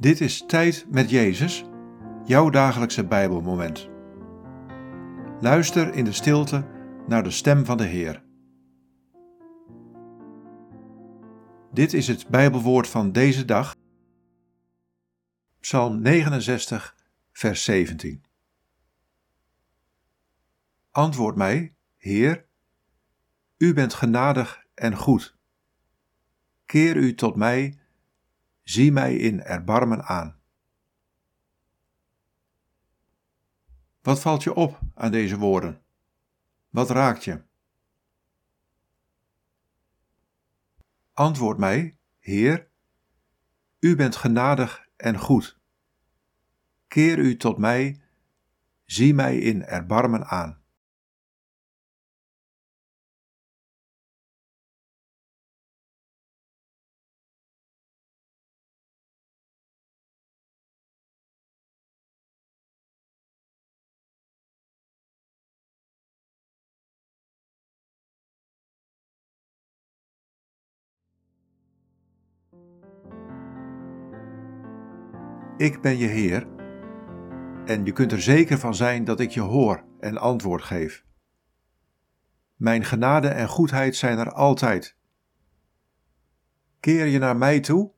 Dit is Tijd met Jezus, jouw dagelijkse Bijbelmoment. Luister in de stilte naar de stem van de Heer. Dit is het Bijbelwoord van deze dag, Psalm 69, vers 17. Antwoord mij, Heer, U bent genadig en goed. Keer U tot mij zie mij in erbarmen aan. Wat valt je op aan deze woorden? Wat raakt je? Antwoord mij, Heer, U bent genadig en goed. Keer U tot mij, zie mij in erbarmen aan. Ik ben je Heer, en je kunt er zeker van zijn dat ik je hoor en antwoord geef. Mijn genade en goedheid zijn er altijd. Keer je naar mij toe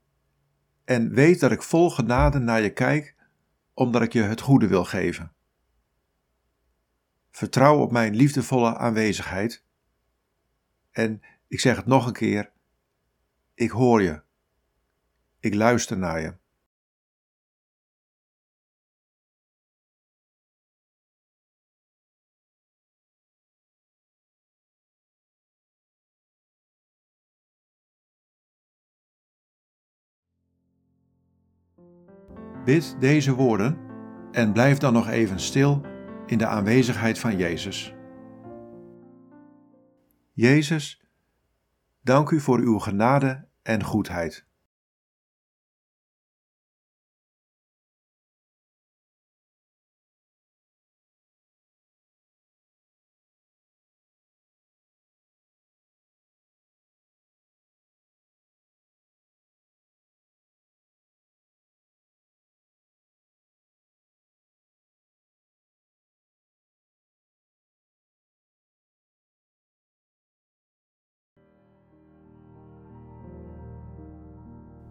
en weet dat ik vol genade naar je kijk, omdat ik je het goede wil geven. Vertrouw op mijn liefdevolle aanwezigheid. En ik zeg het nog een keer: ik hoor je. Ik luister naar je. Bid deze woorden en blijf dan nog even stil in de aanwezigheid van Jezus. Jezus, dank u voor uw genade en goedheid.